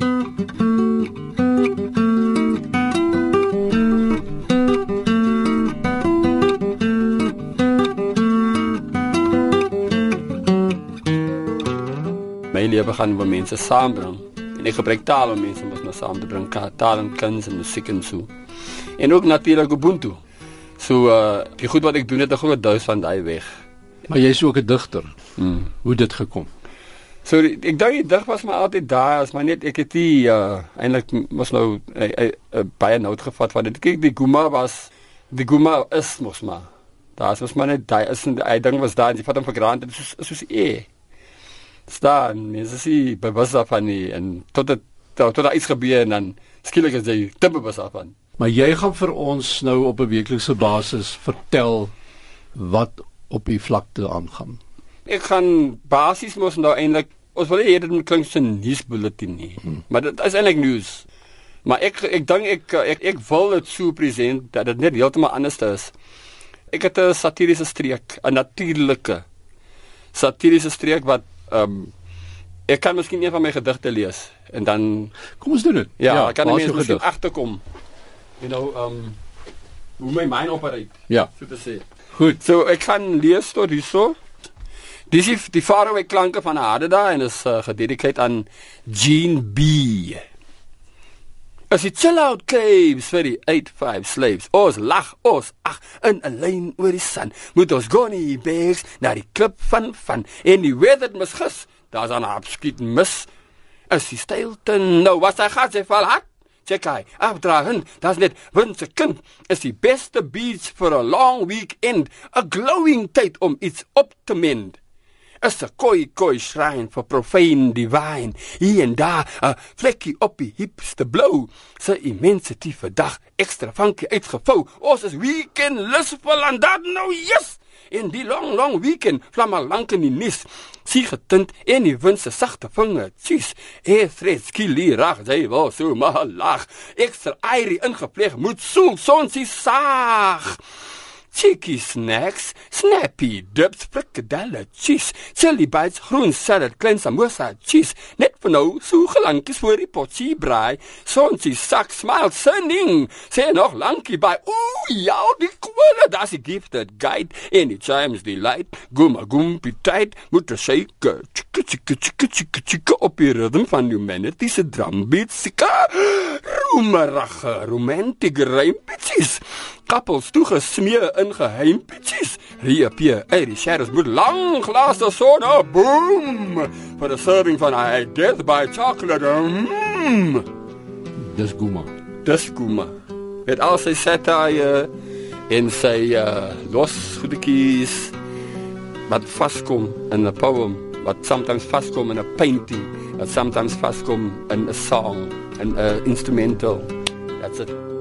My lewe gaan waar mense saambring en ek gebruik taal om mense mos nou saam te bring, taal en kuns en musiek en so. En ook natuurlik Ubuntu. So uh die goed wat ek doen het 'n groot deel van daai weg. Maar jy's ook 'n digter. Hmm. Hoe dit gekom? So ek dink die dig was maar altyd daar, as maar net ek het die uh eintlik mos nou uh, uh, baie nood gevat van dit. Kyk die Guma was die Guma is mos maar. Daar is mos maar net daai is 'n ding was daar en jy vat hom vir granted soos soos e staan, mense sê bewus daarvan nie en tot dit tot daar iets gebeur en dan skielik is jy te bewus daarvan. Maar jy gaan vir ons nou op 'n weeklikse basis vertel wat op die vlakte aangaan. Ek gaan basies mos nou eintlik ons wil hê dit moet klink so 'n nuusbulletin nie, hmm. maar dit is eintlik nuus. Maar ek ek dink ek, ek ek wil dit so present dat dit net heeltemal anders is. Ek het 'n satiriese streek, 'n natuurlike satiriese streek wat ehm um, ek kan miskien een van my gedigte lees en dan kom ons doen dit. Ja, ja kan jy miskien agterkom. You know, ehm um, hoe my mind operate. Ja, so te sê. Goed. So ek gaan lees tot hierso. Dis die, die faraway klanke van Hadeda en is uh, gededikeer aan Jean B. As die chill out caves vir die 85 slaves. Ons lag ons ag in 'n lyn oor die son. Moet ons gaan nie bags na die klip van van en die weather mos gis. Daar's 'n abskiet mis. As die stilte nou was hy gat sy val hard. Check hy. Afdragen. Das net wind se kind is die beste beach for a long weekend. A glowing tyd om iets op te mend is 'n koi koi shrine vir profane divine. Hier en daar 'n vlekkie op die hipste blou. Sy immensity vir dag ekstra funky uitgevou. Ons is weekend lustful and that no yes! In die long long weekend flamme lank in die nis sie getint en die wind se sagte vinger tsies e thread skilly rag jy was so maar lag. Ekstra airy ingepleeg moet so sonsie saag cheeky snacks, snappy dips, frikadelle, cheese, chili bites, groen salad, klein samosa, cheese, net vir nou, so gelankies voor die potjie braai, sonsie sak, smile, sinning, sê nog lankie by, ooh, ja, die kwale, das die gifted guide, en die chimes die light, gumma gumpie tight, moet er shake, chicka, chicka, chicka, chicka, chicka, op die rhythm van humanity se drumbeat, sika, roemerige, romantic rijmpetjies, kappels toegesmee in geheimpetjies. Reepie, uit die shadows moet lang glas de son op, boom, for the serving van I death by chocolate. Mm. Dis Guma. Dis Guma. Met al sy satire en sy uh, los goedetjies wat vaskom in 'n poem, wat sometimes vaskom in 'n painting, wat sometimes vaskom in 'n song, in 'n instrumental. That's it.